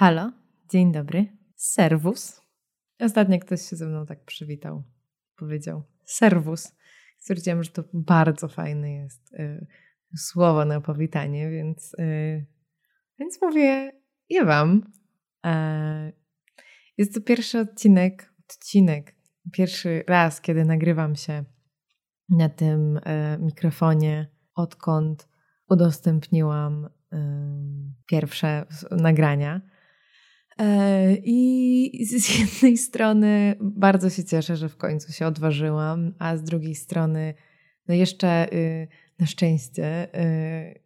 Halo, dzień dobry, serwus. Ostatnio ktoś się ze mną tak przywitał. Powiedział serwus. Stwierdziłam, że to bardzo fajne jest y, słowo na powitanie, więc, y, więc mówię ja wam. E, jest to pierwszy odcinek, odcinek, pierwszy raz, kiedy nagrywam się na tym y, mikrofonie, odkąd udostępniłam pierwsze nagrania. E, I z jednej strony bardzo się cieszę, że w końcu się odważyłam, a z drugiej strony, no jeszcze y, na szczęście y,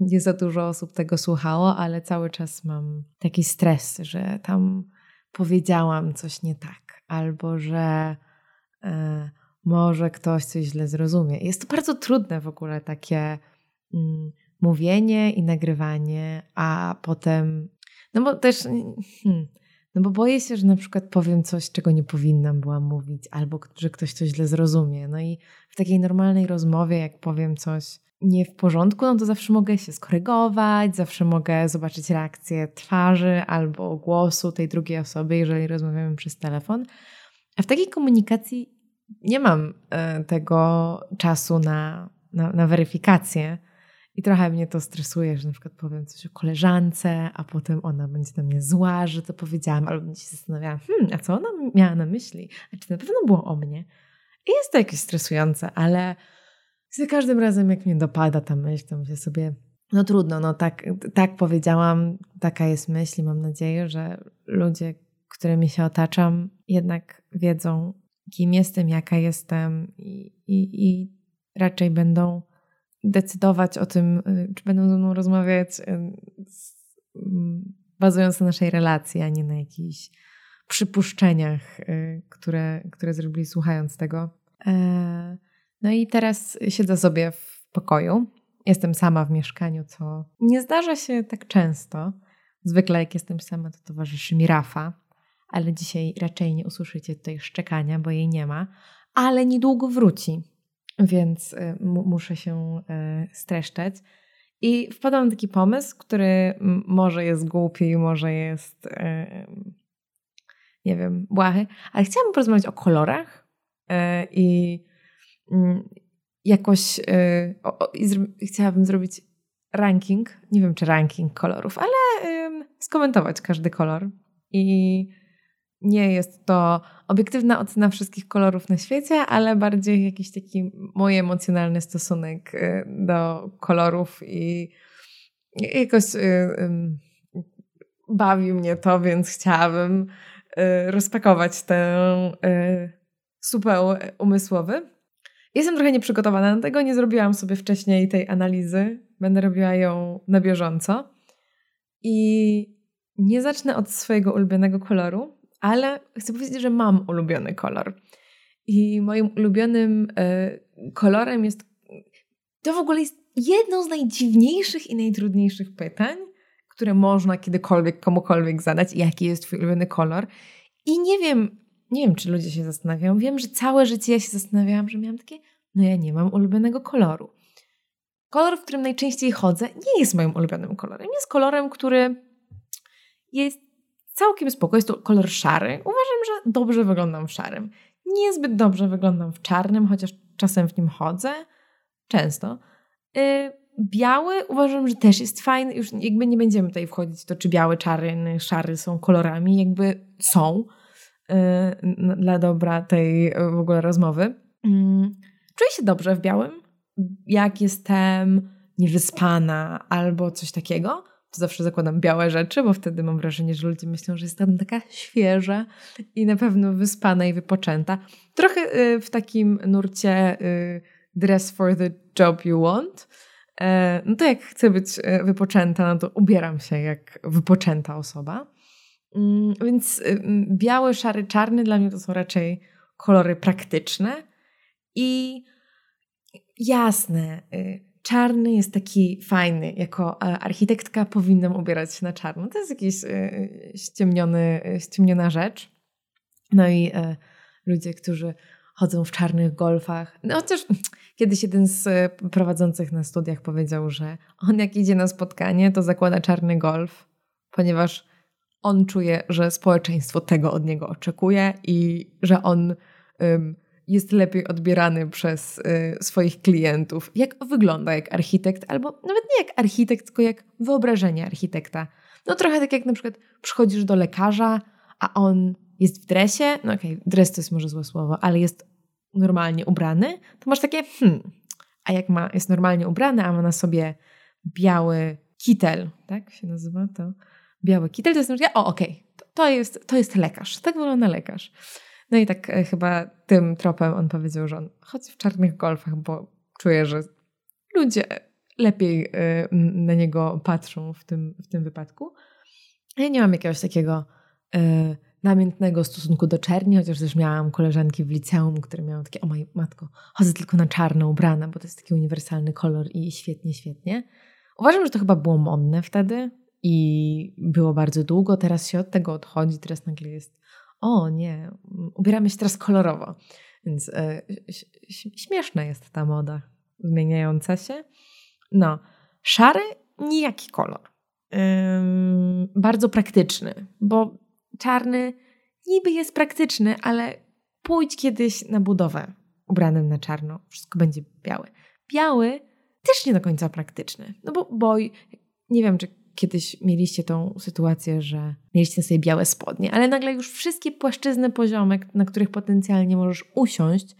nie za dużo osób tego słuchało, ale cały czas mam taki stres, że tam powiedziałam coś nie tak, albo że e, może ktoś coś źle zrozumie. Jest to bardzo trudne w ogóle takie mm, mówienie i nagrywanie, a potem no bo też, hmm, no bo boję się, że na przykład powiem coś, czego nie powinnam była mówić, albo że ktoś coś źle zrozumie. No i w takiej normalnej rozmowie, jak powiem coś nie w porządku, no to zawsze mogę się skorygować, zawsze mogę zobaczyć reakcję twarzy albo głosu tej drugiej osoby, jeżeli rozmawiamy przez telefon. A w takiej komunikacji nie mam e, tego czasu na, na, na weryfikację. I trochę mnie to stresuje, że na przykład powiem coś o koleżance, a potem ona będzie na mnie zła, że to powiedziałam, albo będzie się zastanawiała, hmm, a co ona miała na myśli? A czy na pewno było o mnie? I jest to jakieś stresujące, ale za każdym razem, jak mnie dopada ta myśl, to myślę sobie, no trudno, no tak, tak powiedziałam, taka jest myśl i mam nadzieję, że ludzie, którymi się otaczam, jednak wiedzą, kim jestem, jaka jestem i, i, i raczej będą decydować o tym, y, czy będą ze mną rozmawiać y, mm, bazując na naszej relacji, a nie na jakichś przypuszczeniach, y, które, które zrobili słuchając tego. E, no i teraz siedzę sobie w pokoju. Jestem sama w mieszkaniu, co nie zdarza się tak często. Zwykle jak jestem sama, to towarzyszy mi Rafa, ale dzisiaj raczej nie usłyszycie tutaj szczekania, bo jej nie ma, ale niedługo wróci więc y, muszę się y, streszczać. I wpadłam na taki pomysł, który może jest głupi, może jest, y, nie wiem, błahy, ale chciałabym porozmawiać o kolorach i mm, jakoś chciałabym zrobić ranking, nie wiem czy ranking kolorów, ale skomentować każdy kolor i nie jest to obiektywna ocena wszystkich kolorów na świecie, ale bardziej jakiś taki mój emocjonalny stosunek y, do kolorów i jakoś y, bawi mnie to, więc chciałabym y, rozpakować ten supeł umysłowy. Jestem trochę nieprzygotowana do tego, nie zrobiłam sobie wcześniej tej analizy. Będę robiła ją na bieżąco. I nie zacznę od swojego ulubionego koloru, ale chcę powiedzieć, że mam ulubiony kolor. I moim ulubionym y, kolorem jest. To w ogóle jest jedno z najdziwniejszych i najtrudniejszych pytań, które można kiedykolwiek komukolwiek zadać. Jaki jest Twój ulubiony kolor? I nie wiem, nie wiem, czy ludzie się zastanawiają. Wiem, że całe życie ja się zastanawiałam, że miałam takie, no ja nie mam ulubionego koloru. Kolor, w którym najczęściej chodzę, nie jest moim ulubionym kolorem. Jest kolorem, który jest całkiem spoko. Jest to kolor szary. Uważam, że dobrze wyglądam w szarym. Niezbyt dobrze wyglądam w czarnym, chociaż czasem w nim chodzę. Często. Yy, biały uważam, że też jest fajny. Już jakby nie będziemy tutaj wchodzić w to, czy biały, czarny, szary są kolorami. Jakby są yy, dla dobra tej w ogóle rozmowy. Yy, czuję się dobrze w białym. Jak jestem niewyspana albo coś takiego, zawsze zakładam białe rzeczy, bo wtedy mam wrażenie, że ludzie myślą, że jestem taka świeża i na pewno wyspana i wypoczęta. Trochę y, w takim nurcie y, dress for the job you want. E, no to jak chcę być y, wypoczęta, no to ubieram się jak wypoczęta osoba. Mm, więc biały, szary, czarny dla mnie to są raczej kolory praktyczne i jasne czarny jest taki fajny. Jako e, architektka powinnam ubierać się na czarno. To jest jakiś e, e, ściemniona rzecz. No i ludzie, którzy chodzą w czarnych golfach. No chociaż kiedyś jeden z prowadzących na studiach powiedział, że on jak idzie na spotkanie, to zakłada czarny golf, ponieważ on czuje, że społeczeństwo tego od niego oczekuje i że on jest lepiej odbierany przez y, swoich klientów. Jak wygląda jak architekt, albo nawet nie jak architekt, tylko jak wyobrażenie architekta. No trochę tak jak na przykład przychodzisz do lekarza, a on jest w dresie, no okej, okay, dres to jest może złe słowo, ale jest normalnie ubrany, to masz takie hmm, a jak ma, jest normalnie ubrany, a ma na sobie biały kitel, tak się nazywa to? Biały kitel, to jest na o okej, okay, to, to, jest, to jest lekarz, tak wygląda lekarz. No i tak e, chyba tym tropem on powiedział, że on chodzi w czarnych golfach, bo czuje, że ludzie lepiej e, na niego patrzą w tym, w tym wypadku. Ja nie mam jakiegoś takiego e, namiętnego stosunku do czerni, chociaż też miałam koleżanki w liceum, które miały takie, o moj matko, chodzę tylko na czarno ubrana, bo to jest taki uniwersalny kolor i świetnie, świetnie. Uważam, że to chyba było modne wtedy i było bardzo długo, teraz się od tego odchodzi, teraz nagle jest, o nie, ubieramy się teraz kolorowo. Więc e, śmieszna jest ta moda zmieniająca się. No, szary, nijaki kolor. Ym, bardzo praktyczny, bo czarny niby jest praktyczny, ale pójdź kiedyś na budowę ubranym na czarno, wszystko będzie białe. Biały też nie do końca praktyczny, no bo boj, nie wiem, czy kiedyś mieliście tą sytuację, że mieliście sobie białe spodnie, ale nagle już wszystkie płaszczyzny poziomek, na których potencjalnie możesz usiąść,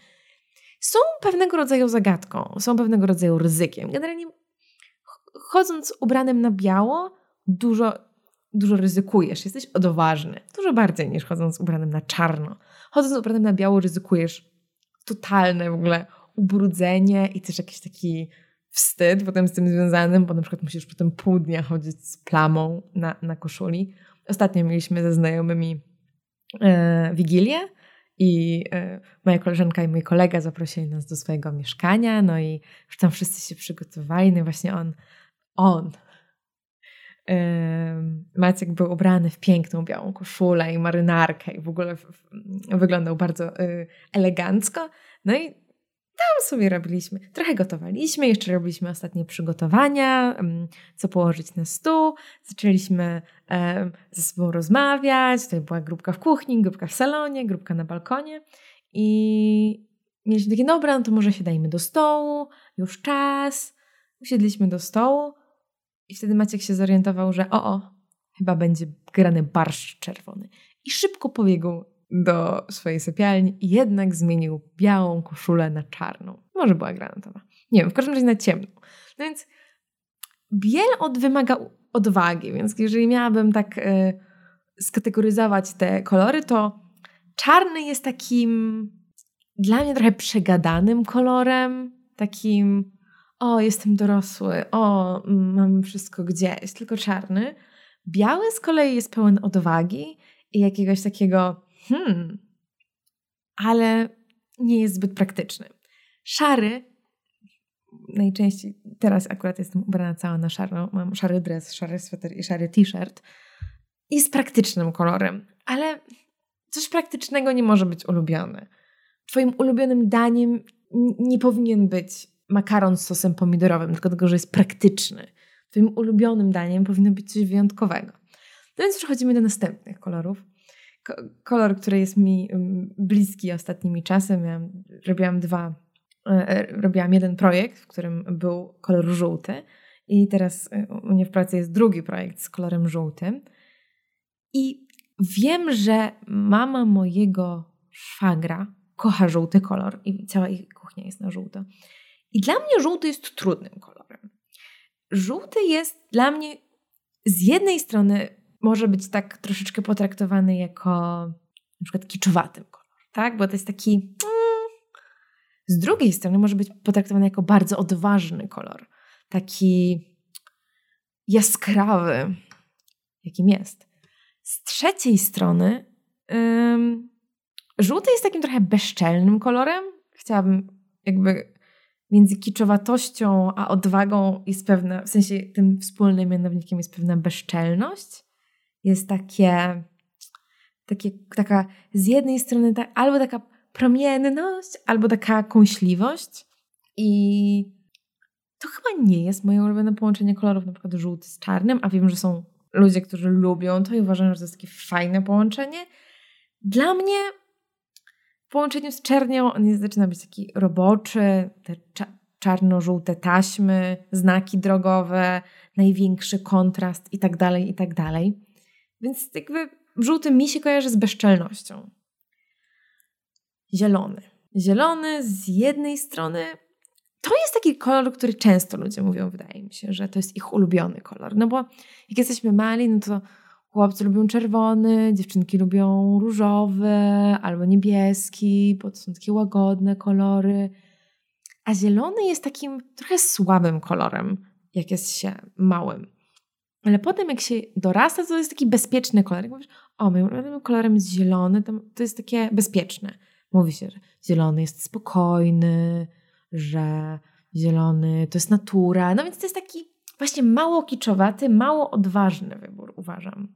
są pewnego rodzaju zagadką, są pewnego rodzaju ryzykiem. Generalnie chodząc ubranym na biało, dużo dużo ryzykujesz, jesteś odważny. Dużo bardziej niż chodząc ubranym na czarno. Chodząc ubranym na biało ryzykujesz totalne w ogóle ubrudzenie i też jakiś taki wstyd potem z tym związanym, bo na przykład musisz potem pół dnia chodzić z plamą na, na koszuli. Ostatnio mieliśmy ze znajomymi e, wigilię i e, moja koleżanka i mój kolega zaprosili nas do swojego mieszkania, no i już tam wszyscy się przygotowali, no i właśnie on, on Maciek był ubrany w piękną białą koszulę i marynarkę i w ogóle wyglądał bardzo y, elegancko. No i tam sobie robiliśmy, trochę gotowaliśmy, jeszcze robiliśmy ostatnie przygotowania, co położyć na stół. Zaczęliśmy ze sobą rozmawiać. Tutaj była grupka w kuchni, grupka w salonie, grupka na balkonie. I mieliśmy takie, dobra, no to może się dajmy do stołu, już czas. Usiedliśmy do stołu. I wtedy Maciek się zorientował, że o, o, chyba będzie grany barszcz czerwony. I szybko pobiegł do swojej sypialni i jednak zmienił białą koszulę na czarną. Może była granatowa. Nie wiem, w każdym razie na ciemną. No więc biel od wymaga odwagi, więc jeżeli miałabym tak y, skategoryzować te kolory, to czarny jest takim dla mnie trochę przegadanym kolorem, takim o, jestem dorosły, o, mam wszystko gdzieś, tylko czarny. Biały z kolei jest pełen odwagi i jakiegoś takiego, hmm, ale nie jest zbyt praktyczny. Szary, najczęściej, teraz akurat jestem ubrana cała na szaro, mam szary dres, szary sweter i szary t-shirt, jest praktycznym kolorem, ale coś praktycznego nie może być ulubione. Twoim ulubionym daniem nie powinien być makaron z sosem pomidorowym, tylko dlatego, że jest praktyczny. Twoim ulubionym daniem powinno być coś wyjątkowego. No więc przechodzimy do następnych kolorów. Kolor, który jest mi bliski ostatnimi czasy. Miałam, robiłam dwa, e, e, robiłam jeden projekt, w którym był kolor żółty i teraz e, u mnie w pracy jest drugi projekt z kolorem żółtym. I wiem, że mama mojego szwagra kocha żółty kolor i cała ich kuchnia jest na żółto. I dla mnie żółty jest trudnym kolorem. Żółty jest dla mnie z jednej strony może być tak troszeczkę potraktowany jako na przykład kiczowatym kolor, tak? Bo to jest taki mm, z drugiej strony może być potraktowany jako bardzo odważny kolor. Taki jaskrawy, jakim jest. Z trzeciej strony ym, żółty jest takim trochę bezczelnym kolorem. Chciałabym jakby między kiczowatością a odwagą jest pewna, w sensie tym wspólnym mianownikiem jest pewna bezczelność. Jest takie, takie taka z jednej strony ta, albo taka promienność, albo taka kąśliwość. I to chyba nie jest moje ulubione połączenie kolorów, na przykład żółty z czarnym, a wiem, że są ludzie, którzy lubią to i uważają, że to jest takie fajne połączenie. Dla mnie w połączeniu z czernią on jest, zaczyna być taki roboczy, te cza czarno-żółte taśmy, znaki drogowe, największy kontrast i tak dalej, i tak dalej. Więc jakby żółty mi się kojarzy z bezczelnością. Zielony. Zielony z jednej strony to jest taki kolor, który często ludzie mówią, wydaje mi się, że to jest ich ulubiony kolor. No bo jak jesteśmy mali, no to chłopcy lubią czerwony, dziewczynki lubią różowy albo niebieski, bo to są takie łagodne kolory. A zielony jest takim trochę słabym kolorem, jak jest się małym. Ale potem, jak się dorasta, to jest taki bezpieczny kolor. Jak mówisz, o, moim kolorem jest zielony, to, to jest takie bezpieczne. Mówi się, że zielony jest spokojny, że zielony to jest natura. No więc to jest taki właśnie mało kiczowaty, mało odważny wybór, uważam.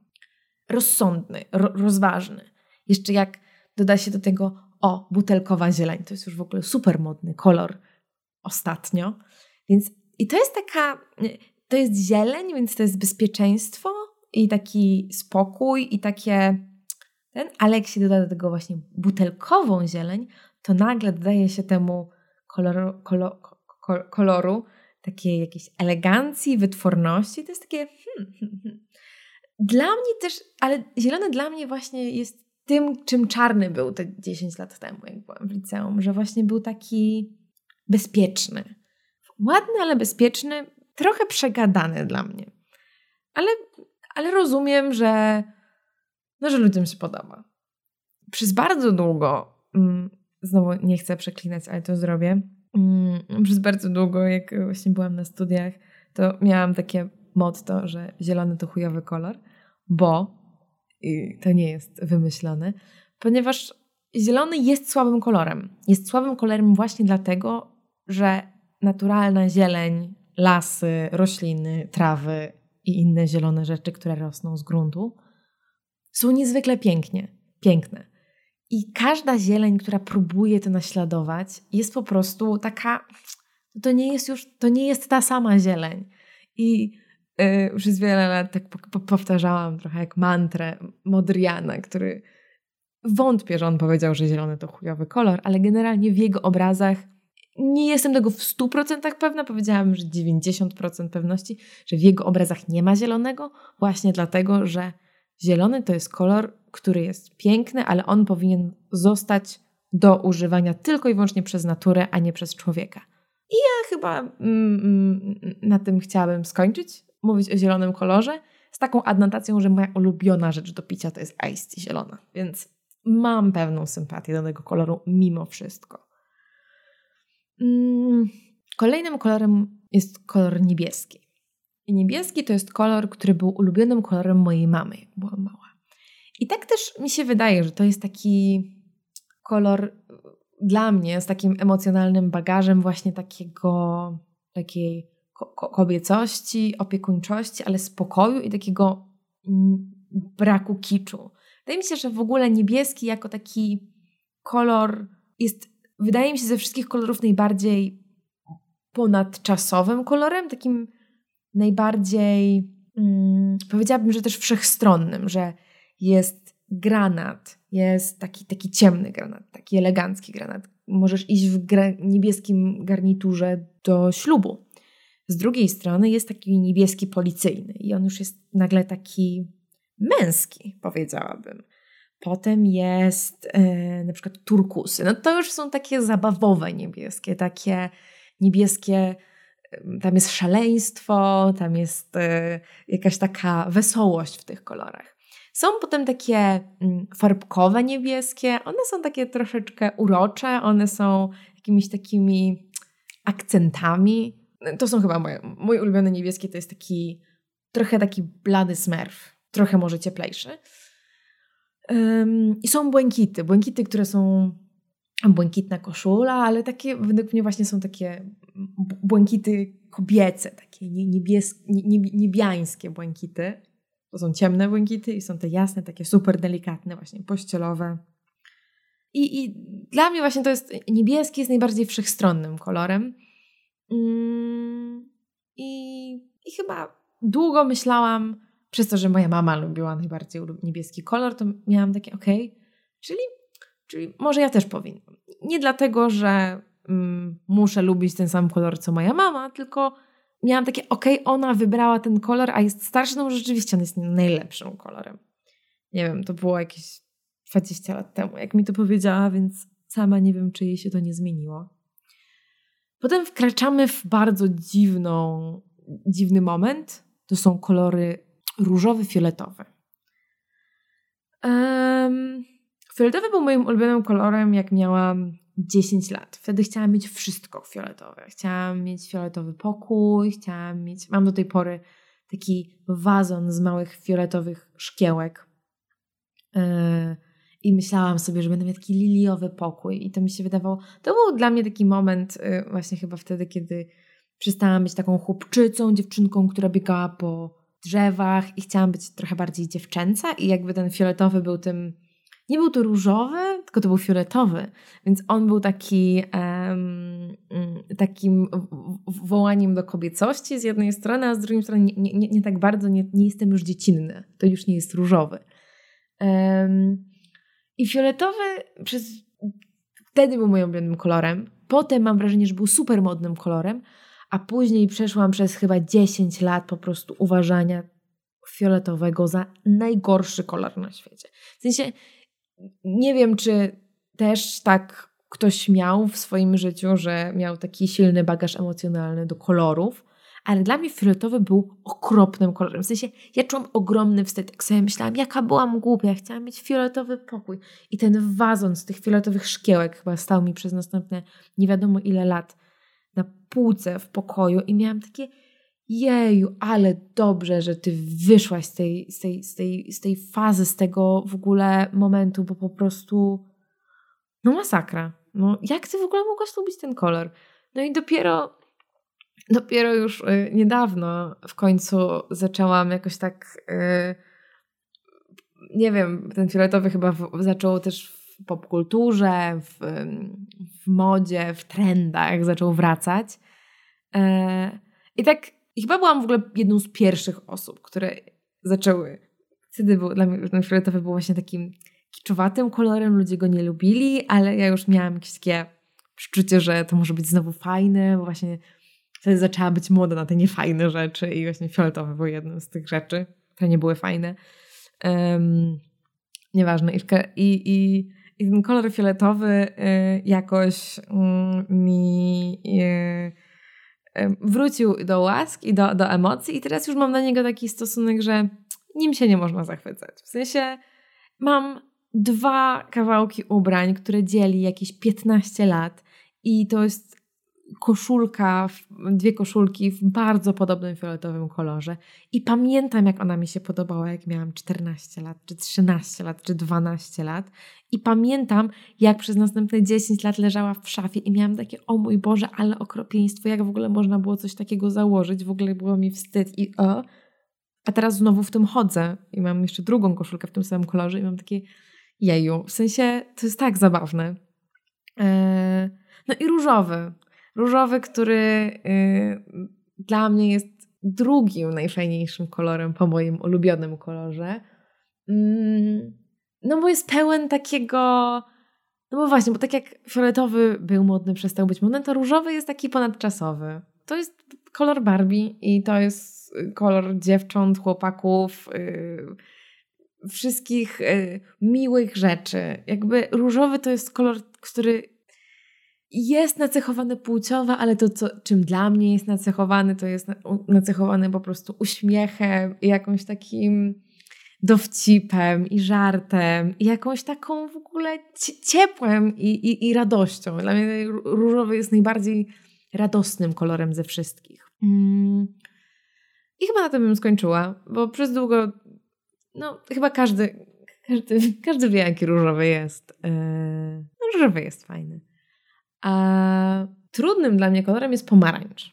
Rozsądny, ro rozważny. Jeszcze jak doda się do tego, o, butelkowa zieleń, to jest już w ogóle super modny kolor ostatnio. Więc i to jest taka, to jest zieleń, więc to jest bezpieczeństwo i taki spokój i takie ten, ale jak się doda do tego właśnie butelkową zieleń, to nagle dodaje się temu koloru, kolor, koloru takiej jakiejś elegancji, wytworności. To jest takie. Hmm, hmm, hmm. Dla mnie też, ale zielony dla mnie właśnie jest tym, czym czarny był te 10 lat temu, jak byłam w liceum, że właśnie był taki bezpieczny. Ładny, ale bezpieczny, trochę przegadany dla mnie. Ale, ale rozumiem, że, no, że ludziom się podoba. Przez bardzo długo mm, znowu nie chcę przeklinać, ale to zrobię. Mm, przez bardzo długo, jak właśnie byłam na studiach, to miałam takie motto, że zielony to chujowy kolor, bo to nie jest wymyślone, ponieważ zielony jest słabym kolorem. Jest słabym kolorem właśnie dlatego, że naturalna zieleń, lasy, rośliny, trawy i inne zielone rzeczy, które rosną z gruntu, są niezwykle pięknie, piękne. I każda zieleń, która próbuje to naśladować, jest po prostu taka. To nie jest już, to nie jest ta sama zieleń. I yy, przez wiele lat tak po, powtarzałam trochę jak mantrę Modriana, który wątpię, że on powiedział, że zielony to chujowy kolor, ale generalnie w jego obrazach nie jestem tego w 100% pewna, powiedziałam, że 90% pewności, że w jego obrazach nie ma zielonego, właśnie dlatego, że zielony to jest kolor, który jest piękny, ale on powinien zostać do używania tylko i wyłącznie przez naturę, a nie przez człowieka. I ja chyba mm, mm, na tym chciałabym skończyć, mówić o zielonym kolorze, z taką adnotacją, że moja ulubiona rzecz do picia to jest iced zielona, więc mam pewną sympatię do tego koloru mimo wszystko. Mm, kolejnym kolorem jest kolor niebieski. I niebieski to jest kolor, który był ulubionym kolorem mojej mamy, jak byłam mała. I tak też mi się wydaje, że to jest taki kolor dla mnie z takim emocjonalnym bagażem właśnie takiego, takiej kobiecości, opiekuńczości, ale spokoju i takiego braku kiczu. Wydaje mi się, że w ogóle niebieski jako taki kolor jest, wydaje mi się, ze wszystkich kolorów najbardziej ponadczasowym kolorem, takim najbardziej, hmm, powiedziałabym, że też wszechstronnym, że jest granat, jest taki, taki ciemny granat, taki elegancki granat. Możesz iść w niebieskim garniturze do ślubu. Z drugiej strony jest taki niebieski policyjny i on już jest nagle taki męski, powiedziałabym. Potem jest e, na przykład turkusy. No to już są takie zabawowe niebieskie, takie niebieskie, tam jest szaleństwo, tam jest e, jakaś taka wesołość w tych kolorach. Są potem takie mm, farbkowe niebieskie, one są takie troszeczkę urocze, one są jakimiś takimi akcentami. To są chyba moje, mój ulubiony niebieski, to jest taki trochę taki blady smurf, trochę może cieplejszy. I są błękity, błękity, które są błękitna koszula, ale takie według mnie właśnie są takie błękity kobiece, takie niebies, niebiańskie błękity. To są ciemne błękity i są te jasne, takie super delikatne, właśnie pościelowe. I, I dla mnie właśnie to jest niebieski jest najbardziej wszechstronnym kolorem. Mm, i, I chyba długo myślałam, przez to, że moja mama lubiła najbardziej niebieski kolor, to miałam takie, okej, okay, czyli, czyli może ja też powinnam. Nie dlatego, że mm, muszę lubić ten sam kolor, co moja mama, tylko miałam takie, okej, okay, ona wybrała ten kolor, a jest starsza, no rzeczywiście on jest najlepszym kolorem. Nie wiem, to było jakieś 20 lat temu, jak mi to powiedziała, więc sama nie wiem, czy jej się to nie zmieniło. Potem wkraczamy w bardzo dziwną, dziwny moment. To są kolory różowy, fioletowy. Um, fioletowy był moim ulubionym kolorem, jak miałam 10 lat. Wtedy chciałam mieć wszystko fioletowe. Chciałam mieć fioletowy pokój, chciałam mieć. Mam do tej pory taki wazon z małych fioletowych szkiełek. Yy, I myślałam sobie, że będę mieć taki liliowy pokój. I to mi się wydawało. To był dla mnie taki moment, yy, właśnie chyba wtedy, kiedy przestałam być taką chłopczycą, dziewczynką, która biegała po drzewach i chciałam być trochę bardziej dziewczęca. I jakby ten fioletowy był tym nie był to różowy, tylko to był fioletowy, więc on był taki um, takim wołaniem do kobiecości z jednej strony, a z drugiej strony nie, nie, nie tak bardzo, nie, nie, jestem już dziecinny, to już nie jest różowy. Um, I fioletowy przez wtedy był moim ulubionym kolorem. Potem mam wrażenie, że był super modnym kolorem, a później przeszłam przez chyba 10 lat po prostu uważania fioletowego za najgorszy kolor na świecie. W sensie nie wiem, czy też tak ktoś miał w swoim życiu, że miał taki silny bagaż emocjonalny do kolorów, ale dla mnie fioletowy był okropnym kolorem. W sensie ja czułam ogromny wstyd, jak sobie myślałam, jaka byłam głupia, chciałam mieć fioletowy pokój. I ten wazon z tych fioletowych szkiełek chyba stał mi przez następne nie wiadomo ile lat na półce w pokoju i miałam takie jeju, ale dobrze, że ty wyszłaś z tej, z tej, z tej, z tej fazy, z tego w ogóle momentu, bo po prostu no masakra. No jak ty w ogóle mogłaś lubić ten kolor? No i dopiero dopiero już y, niedawno w końcu zaczęłam jakoś tak y, nie wiem, ten fioletowy chyba zaczął też w popkulturze, w, w modzie, w trendach zaczął wracać. Y, I tak chyba byłam w ogóle jedną z pierwszych osób, które zaczęły. Wtedy był, dla mnie ten fioletowy był właśnie takim kiczowatym kolorem, ludzie go nie lubili, ale ja już miałam jakieś takie przeczucie, że to może być znowu fajne, bo właśnie wtedy zaczęła być moda na te niefajne rzeczy i właśnie fioletowy był jedną z tych rzeczy, które nie były fajne. Um, nieważne. I, i, I ten kolor fioletowy y, jakoś y, mi... Y, wrócił do łask i do, do emocji, i teraz już mam na niego taki stosunek, że nim się nie można zachwycać. W sensie mam dwa kawałki ubrań, które dzieli jakieś 15 lat, i to jest koszulka, dwie koszulki w bardzo podobnym fioletowym kolorze. I pamiętam, jak ona mi się podobała, jak miałam 14 lat, czy 13 lat, czy 12 lat. I pamiętam, jak przez następne 10 lat leżała w szafie i miałam takie, o mój Boże, ale okropieństwo, jak w ogóle można było coś takiego założyć, w ogóle było mi wstyd i o. A teraz znowu w tym chodzę i mam jeszcze drugą koszulkę w tym samym kolorze i mam takie, jeju, w sensie to jest tak zabawne. Eee, no i różowy. Różowy, który yy, dla mnie jest drugim najfajniejszym kolorem po moim ulubionym kolorze. Yy, no bo jest pełen takiego... No bo właśnie, bo tak jak fioletowy był modny, przestał być modny, to różowy jest taki ponadczasowy. To jest kolor Barbie i to jest kolor dziewcząt, chłopaków, yy, wszystkich yy, miłych rzeczy. Jakby różowy to jest kolor, który jest nacechowany płciowo, ale to, co, czym dla mnie jest nacechowany, to jest nacechowany po prostu uśmiechem i jakąś takim dowcipem i żartem i jakąś taką w ogóle ciepłem i, i, i radością. Dla mnie różowy jest najbardziej radosnym kolorem ze wszystkich. Mm. I chyba na tym bym skończyła, bo przez długo, no chyba każdy, każdy, każdy wie, jaki różowy jest. Yy, różowy jest fajny. A trudnym dla mnie kolorem jest pomarańcz,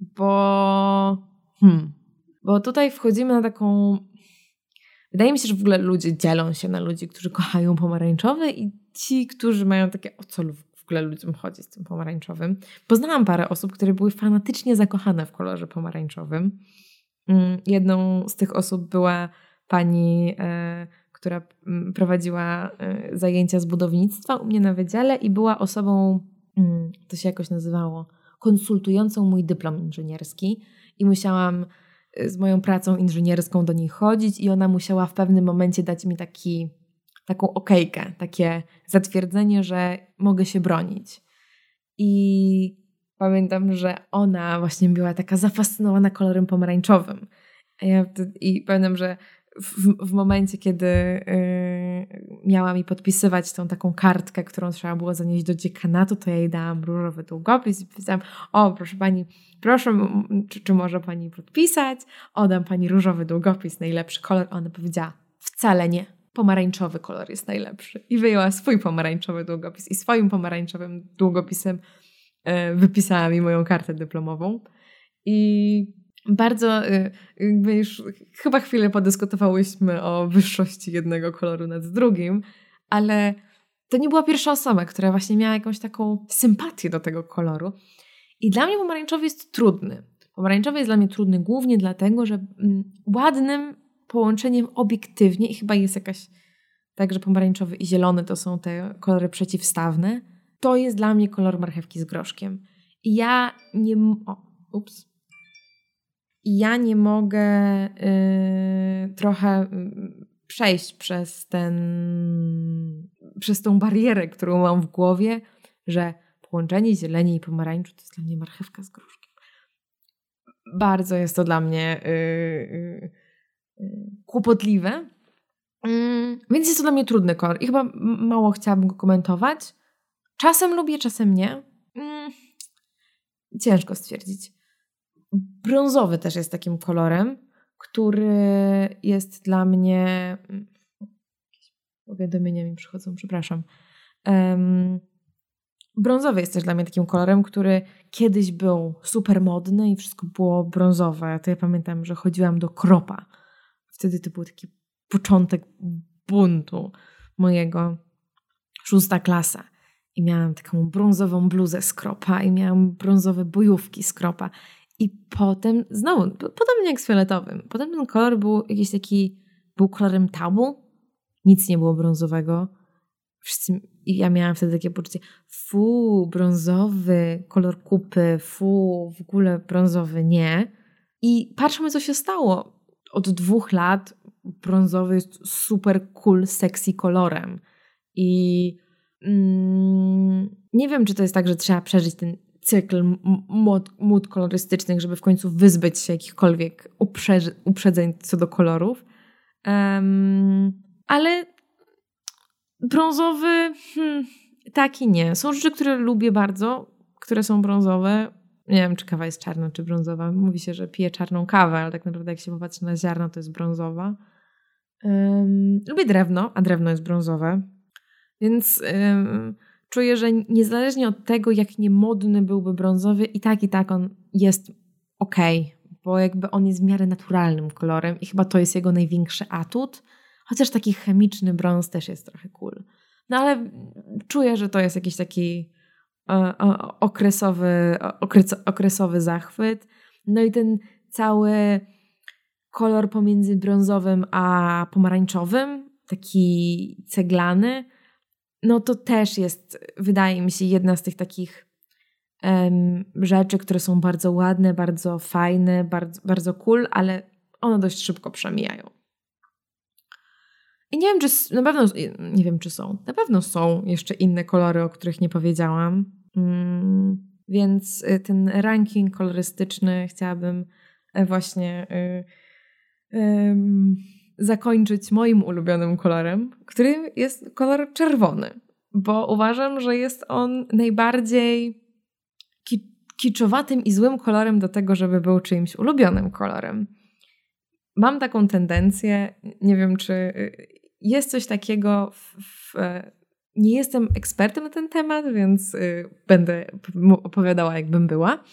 bo, hmm, bo tutaj wchodzimy na taką. Wydaje mi się, że w ogóle ludzie dzielą się na ludzi, którzy kochają pomarańczowy i ci, którzy mają takie, o co w ogóle ludziom chodzi z tym pomarańczowym. Poznałam parę osób, które były fanatycznie zakochane w kolorze pomarańczowym. Mm, jedną z tych osób była pani, e, która mm, prowadziła e, zajęcia z budownictwa u mnie na wydziale i była osobą, to się jakoś nazywało, konsultującą mój dyplom inżynierski i musiałam e, z moją pracą inżynierską do niej chodzić i ona musiała w pewnym momencie dać mi taki, taką okejkę, takie zatwierdzenie, że mogę się bronić. I pamiętam, że ona właśnie była taka zafascynowana kolorem pomarańczowym. Ja, I pamiętam, że w, w momencie, kiedy yy, miała mi podpisywać tą taką kartkę, którą trzeba było zanieść do dziekanatu, to ja jej dałam różowy długopis i powiedziałam, o proszę pani, proszę, czy, czy może pani podpisać? Oddam pani różowy długopis, najlepszy kolor. Ona powiedziała, wcale nie, pomarańczowy kolor jest najlepszy. I wyjęła swój pomarańczowy długopis i swoim pomarańczowym długopisem yy, wypisała mi moją kartę dyplomową. I bardzo y, jakby już chyba chwilę podyskutowałyśmy o wyższości jednego koloru nad drugim, ale to nie była pierwsza osoba, która właśnie miała jakąś taką sympatię do tego koloru. I dla mnie pomarańczowy jest trudny. Pomarańczowy jest dla mnie trudny głównie dlatego, że mm, ładnym połączeniem obiektywnie i chyba jest jakaś tak, że pomarańczowy i zielony to są te kolory przeciwstawne. To jest dla mnie kolor marchewki z groszkiem. I ja nie... O, ups i ja nie mogę y, trochę y, przejść przez ten, przez tą barierę, którą mam w głowie, że połączenie zieleni i pomarańczu to jest dla mnie marchewka z gruszkiem. Bardzo jest to dla mnie y, kłopotliwe. Mm, więc jest to dla mnie trudny kolor i chyba mało chciałabym go komentować. Czasem lubię, czasem nie. Mm, ciężko stwierdzić. Brązowy też jest takim kolorem, który jest dla mnie. Mm, powiadomienia mi przychodzą, przepraszam. Um, brązowy jest też dla mnie takim kolorem, który kiedyś był super modny i wszystko było brązowe. To ja pamiętam, że chodziłam do kropa. Wtedy to był taki początek buntu mojego szósta klasa. I miałam taką brązową bluzę z kropa i miałam brązowe bojówki z kropa. I potem znowu, podobnie jak z fioletowym, potem ten kolor był jakiś taki, był kolorem tabu, nic nie było brązowego. Wszyscy, I ja miałam wtedy takie poczucie, fu, brązowy, kolor kupy, fu, w ogóle brązowy, nie. I patrzmy, co się stało. Od dwóch lat brązowy jest super cool, sexy kolorem. I mm, nie wiem, czy to jest tak, że trzeba przeżyć ten cykl mód kolorystycznych, żeby w końcu wyzbyć się jakichkolwiek uprzedzeń co do kolorów. Um, ale brązowy, hmm, taki nie. Są rzeczy, które lubię bardzo, które są brązowe. Nie wiem, czy kawa jest czarna, czy brązowa. Mówi się, że pije czarną kawę, ale tak naprawdę jak się popatrzy na ziarno, to jest brązowa. Um, lubię drewno, a drewno jest brązowe. Więc um, czuję, że niezależnie od tego, jak niemodny byłby brązowy, i tak, i tak on jest ok, bo jakby on jest w miarę naturalnym kolorem i chyba to jest jego największy atut. Chociaż taki chemiczny brąz też jest trochę cool. No ale czuję, że to jest jakiś taki e, okresowy, okresowy zachwyt. No i ten cały kolor pomiędzy brązowym a pomarańczowym, taki ceglany, no to też jest, wydaje mi się, jedna z tych takich um, rzeczy, które są bardzo ładne, bardzo fajne, bardzo, bardzo cool, ale one dość szybko przemijają. I nie wiem, czy na pewno, nie wiem, czy są. Na pewno są jeszcze inne kolory, o których nie powiedziałam. Mm, więc y, ten ranking kolorystyczny chciałabym e, właśnie y, y, zakończyć moim ulubionym kolorem, który jest kolor czerwony, bo uważam, że jest on najbardziej kiczowatym i złym kolorem do tego, żeby był czyimś ulubionym kolorem. Mam taką tendencję, nie wiem czy y, jest coś takiego w, w nie jestem ekspertem na ten temat, więc y, będę opowiadała, jakbym była.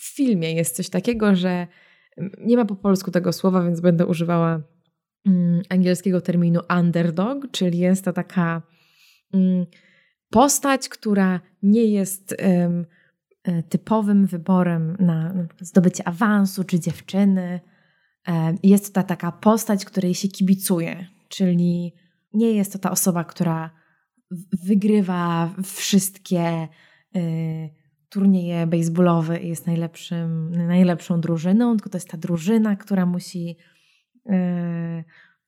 W filmie jest coś takiego, że nie ma po polsku tego słowa, więc będę używała angielskiego terminu underdog, czyli jest to taka mm, postać, która nie jest e, typowym wyborem na, zdobycie awansu czy dziewczyny, E, jest to ta taka postać, której się kibicuje, czyli nie jest to ta osoba, która wygrywa wszystkie y, turnieje baseballowe i jest najlepszym, najlepszą drużyną, tylko to jest ta drużyna, która musi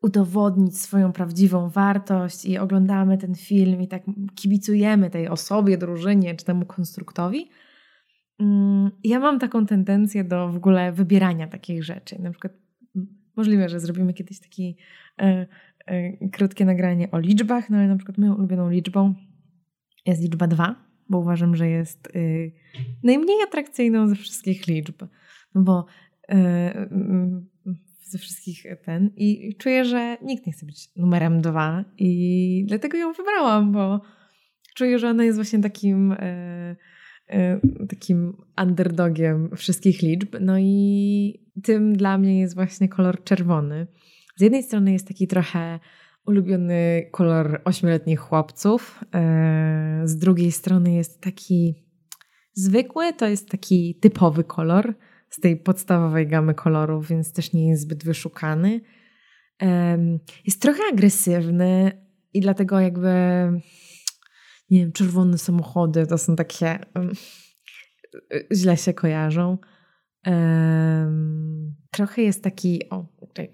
udowodnić swoją prawdziwą wartość i oglądamy ten film i tak kibicujemy tej osobie, drużynie czy temu konstruktowi. Mm, ja mam taką tendencję do w ogóle wybierania takich rzeczy. Na przykład możliwe, że zrobimy kiedyś takie e, e, krótkie nagranie o liczbach, no ale na przykład moją ulubioną liczbą jest liczba 2, bo uważam, że jest y, najmniej atrakcyjną ze wszystkich liczb. No bo y, ze wszystkich ten i czuję, że nikt nie chce być numerem dwa i dlatego ją wybrałam, bo czuję, że ona jest właśnie takim e, e, takim underdogiem wszystkich liczb. No i tym dla mnie jest właśnie kolor czerwony. Z jednej strony jest taki trochę ulubiony kolor ośmioletnich chłopców, e, z drugiej strony jest taki zwykły, to jest taki typowy kolor, z tej podstawowej gamy kolorów, więc też nie jest zbyt wyszukany. Jest trochę agresywny i dlatego jakby nie wiem, czerwone samochody to są takie źle się kojarzą. trochę jest taki, o,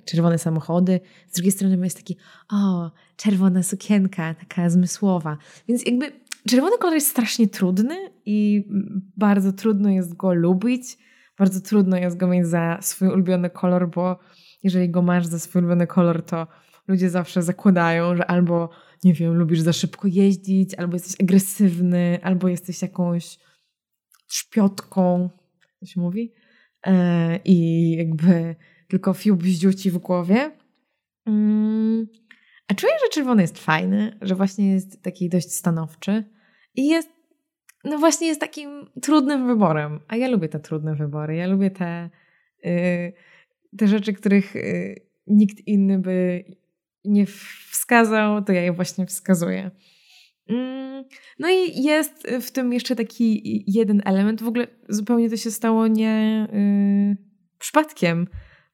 czerwone samochody, z drugiej strony jest taki, o, czerwona sukienka, taka zmysłowa. Więc jakby czerwony kolor jest strasznie trudny i bardzo trudno jest go lubić bardzo trudno jest go mieć za swój ulubiony kolor, bo jeżeli go masz za swój ulubiony kolor, to ludzie zawsze zakładają, że albo, nie wiem, lubisz za szybko jeździć, albo jesteś agresywny, albo jesteś jakąś szpiotką, to się mówi, e, i jakby tylko fiu bździuci w głowie. Mm. A czuję, że czerwony jest fajny, że właśnie jest taki dość stanowczy i jest no właśnie jest takim trudnym wyborem. A ja lubię te trudne wybory. Ja lubię te, yy, te rzeczy, których yy, nikt inny by nie wskazał, to ja je właśnie wskazuję. Mm, no i jest w tym jeszcze taki jeden element. W ogóle zupełnie to się stało nie yy, przypadkiem,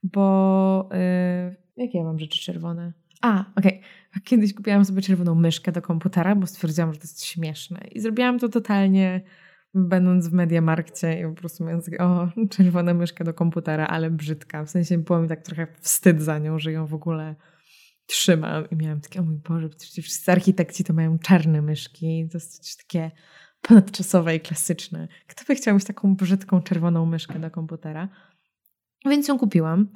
bo yy, jakie ja mam rzeczy czerwone? A, okej. Okay. Kiedyś kupiłam sobie czerwoną myszkę do komputera, bo stwierdziłam, że to jest śmieszne. I zrobiłam to totalnie będąc w Mediamarkcie i po prostu takie, o, czerwona myszka do komputera, ale brzydka. W sensie było mi tak trochę wstyd za nią, że ją w ogóle trzymam. I miałam takie, o mój Boże, przecież wszyscy architekci to mają czarne myszki. Coś takie ponadczasowe i klasyczne. Kto by chciał mieć taką brzydką, czerwoną myszkę do komputera? Więc ją kupiłam.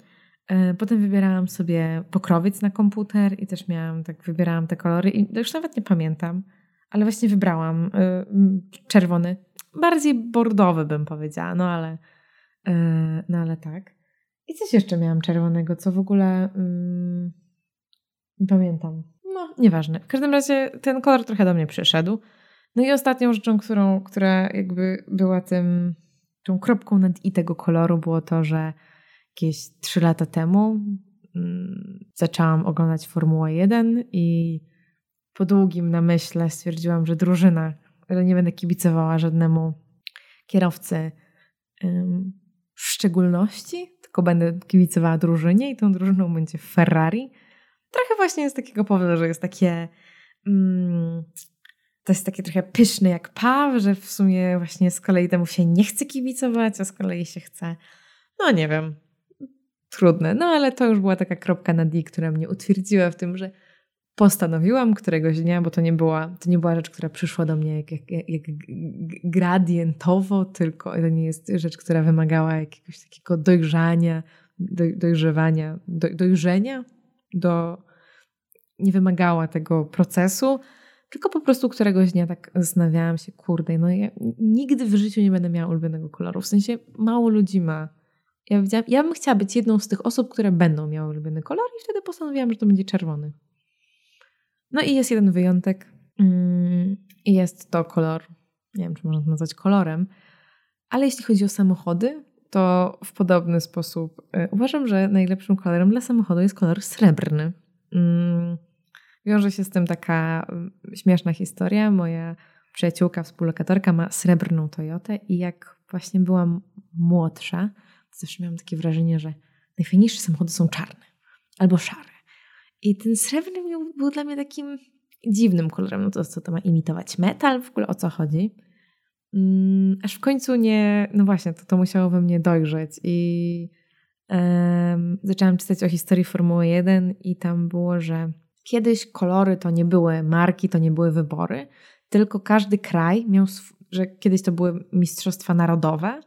E, potem wybierałam sobie pokrowiec na komputer i też miałam, tak wybierałam te kolory i już nawet nie pamiętam, ale właśnie wybrałam e, czerwony, bardziej bordowy bym powiedziała, no ale, e, no ale tak. I coś jeszcze miałam czerwonego, co w ogóle um, nie pamiętam. No, nieważne. W każdym razie ten kolor trochę do mnie przyszedł. No i ostatnią rzeczą, którą, która jakby była tym, tą kropką nad i tego koloru było to, że jakieś 3 lata temu mm, zaczęłam oglądać Formułę 1 i po długim namyśle stwierdziłam, że drużyna, ale nie będę kibicowała żadnemu kierowcy w szczególności, tylko będę kibicowała drużynie i tą drużyną będzie Ferrari. Trochę właśnie z takiego powodu, że jest takie mm, to jest takie trochę pyszne jak paw, że w sumie właśnie z kolei temu się nie chce kibicować, a z kolei się chce, no nie wiem, trudne. No ale to już była taka kropka na D, która mnie utwierdziła w tym, że postanowiłam któregoś dnia, bo to nie była, to nie była rzecz, która przyszła do mnie jak, jak, jak gradientowo, tylko to nie jest rzecz, która wymagała jakiegoś takiego dojrzania, dojrzewania, dojrzenia, do, nie wymagała tego procesu, tylko po prostu któregoś dnia tak zastanawiałam się, kurde, no ja nigdy w życiu nie będę miała ulubionego koloru. W sensie mało ludzi ma ja, ja bym chciała być jedną z tych osób, które będą miały ulubiony kolor i wtedy postanowiłam, że to będzie czerwony. No i jest jeden wyjątek mm, jest to kolor, nie wiem, czy można to nazwać kolorem, ale jeśli chodzi o samochody, to w podobny sposób y, uważam, że najlepszym kolorem dla samochodu jest kolor srebrny. Mm, wiąże się z tym taka y, śmieszna historia. Moja przyjaciółka, współlokatorka ma srebrną Toyotę i jak właśnie byłam młodsza, zawsze miałam takie wrażenie, że najfajniejsze samochody są czarne albo szare. I ten srebrny był dla mnie takim dziwnym kolorem. No to co to ma imitować metal? W ogóle o co chodzi? Mm, aż w końcu nie, no właśnie, to, to musiało we mnie dojrzeć i um, zaczęłam czytać o historii Formuły 1 i tam było, że kiedyś kolory to nie były marki, to nie były wybory, tylko każdy kraj miał, że kiedyś to były mistrzostwa narodowe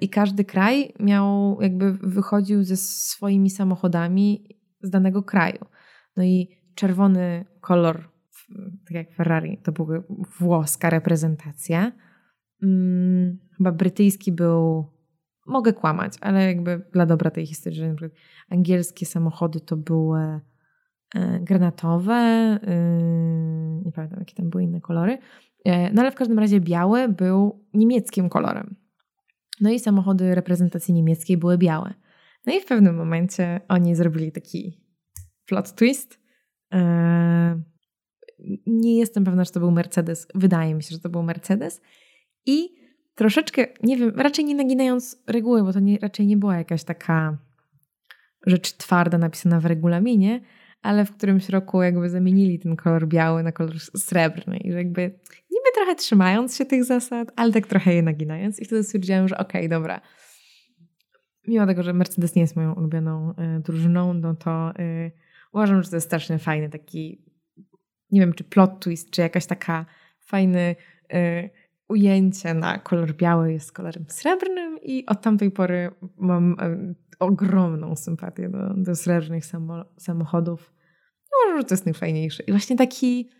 i każdy kraj miał, jakby wychodził ze swoimi samochodami z danego kraju. No i czerwony kolor, tak jak Ferrari, to była włoska reprezentacja. Hmm, chyba brytyjski był, mogę kłamać, ale jakby dla dobra tej historii, że na przykład angielskie samochody to były e, granatowe, yy, nie pamiętam jakie tam były inne kolory, e, no ale w każdym razie biały był niemieckim kolorem. No i samochody reprezentacji niemieckiej były białe. No i w pewnym momencie oni zrobili taki plot twist. Eee, nie jestem pewna, czy to był Mercedes. Wydaje mi się, że to był Mercedes. I troszeczkę, nie wiem, raczej nie naginając reguły, bo to nie, raczej nie była jakaś taka rzecz twarda napisana w regulaminie, ale w którymś roku jakby zamienili ten kolor biały na kolor srebrny i jakby niby trochę trzymając się tych zasad, ale tak trochę je naginając i wtedy stwierdziłam, że okej, okay, dobra, mimo tego, że Mercedes nie jest moją ulubioną y, drużyną, no to y, uważam, że to jest strasznie fajny taki, nie wiem, czy plot twist, czy jakaś taka fajny y, ujęcie na kolor biały jest kolorem srebrnym i od tamtej pory mam ogromną sympatię do, do srebrnych samo, samochodów. Uważam, że to jest najfajniejsze. I właśnie taki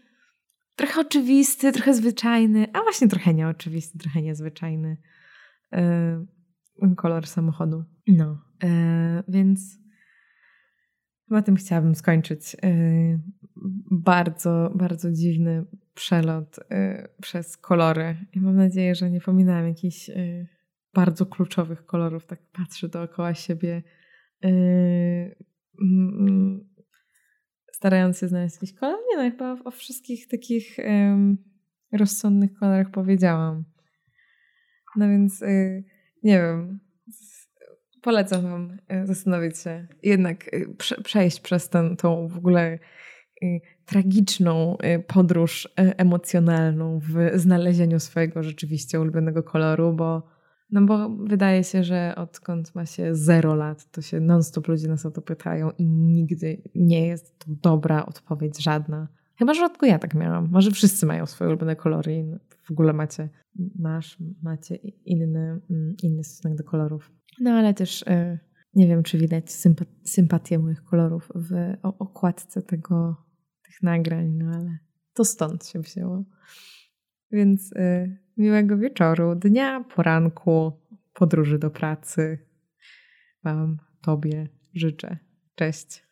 trochę oczywisty, trochę zwyczajny, a właśnie trochę nieoczywisty, trochę niezwyczajny kolor samochodu. No, e, więc na tym chciałabym skończyć. E, bardzo, bardzo dziwny przelot przez kolory. I mam nadzieję, że nie pominęłam jakichś bardzo kluczowych kolorów. Tak patrzę dookoła siebie, e, mm, starając się znaleźć jakiś kolor. Nie no, chyba o wszystkich takich rozsądnych kolorach powiedziałam. No więc e, nie wiem. Polecam Wam e, zastanowić się, jednak e, prze, przejść przez ten, tą w ogóle e, tragiczną podróż emocjonalną w znalezieniu swojego rzeczywiście ulubionego koloru, bo, no bo wydaje się, że odkąd ma się zero lat, to się non-stop ludzie nas o to pytają i nigdy nie jest to dobra odpowiedź żadna. Chyba, że rzadko ja tak miałam. Może wszyscy mają swoje ulubione kolory i w ogóle macie, masz, macie inny, mm, inny stosunek do kolorów. No ale też y, nie wiem, czy widać sympatię moich kolorów w okładce tego, tych nagrań, no ale to stąd się wzięło. Więc y, miłego wieczoru, dnia, poranku, podróży do pracy Wam, Tobie życzę. Cześć.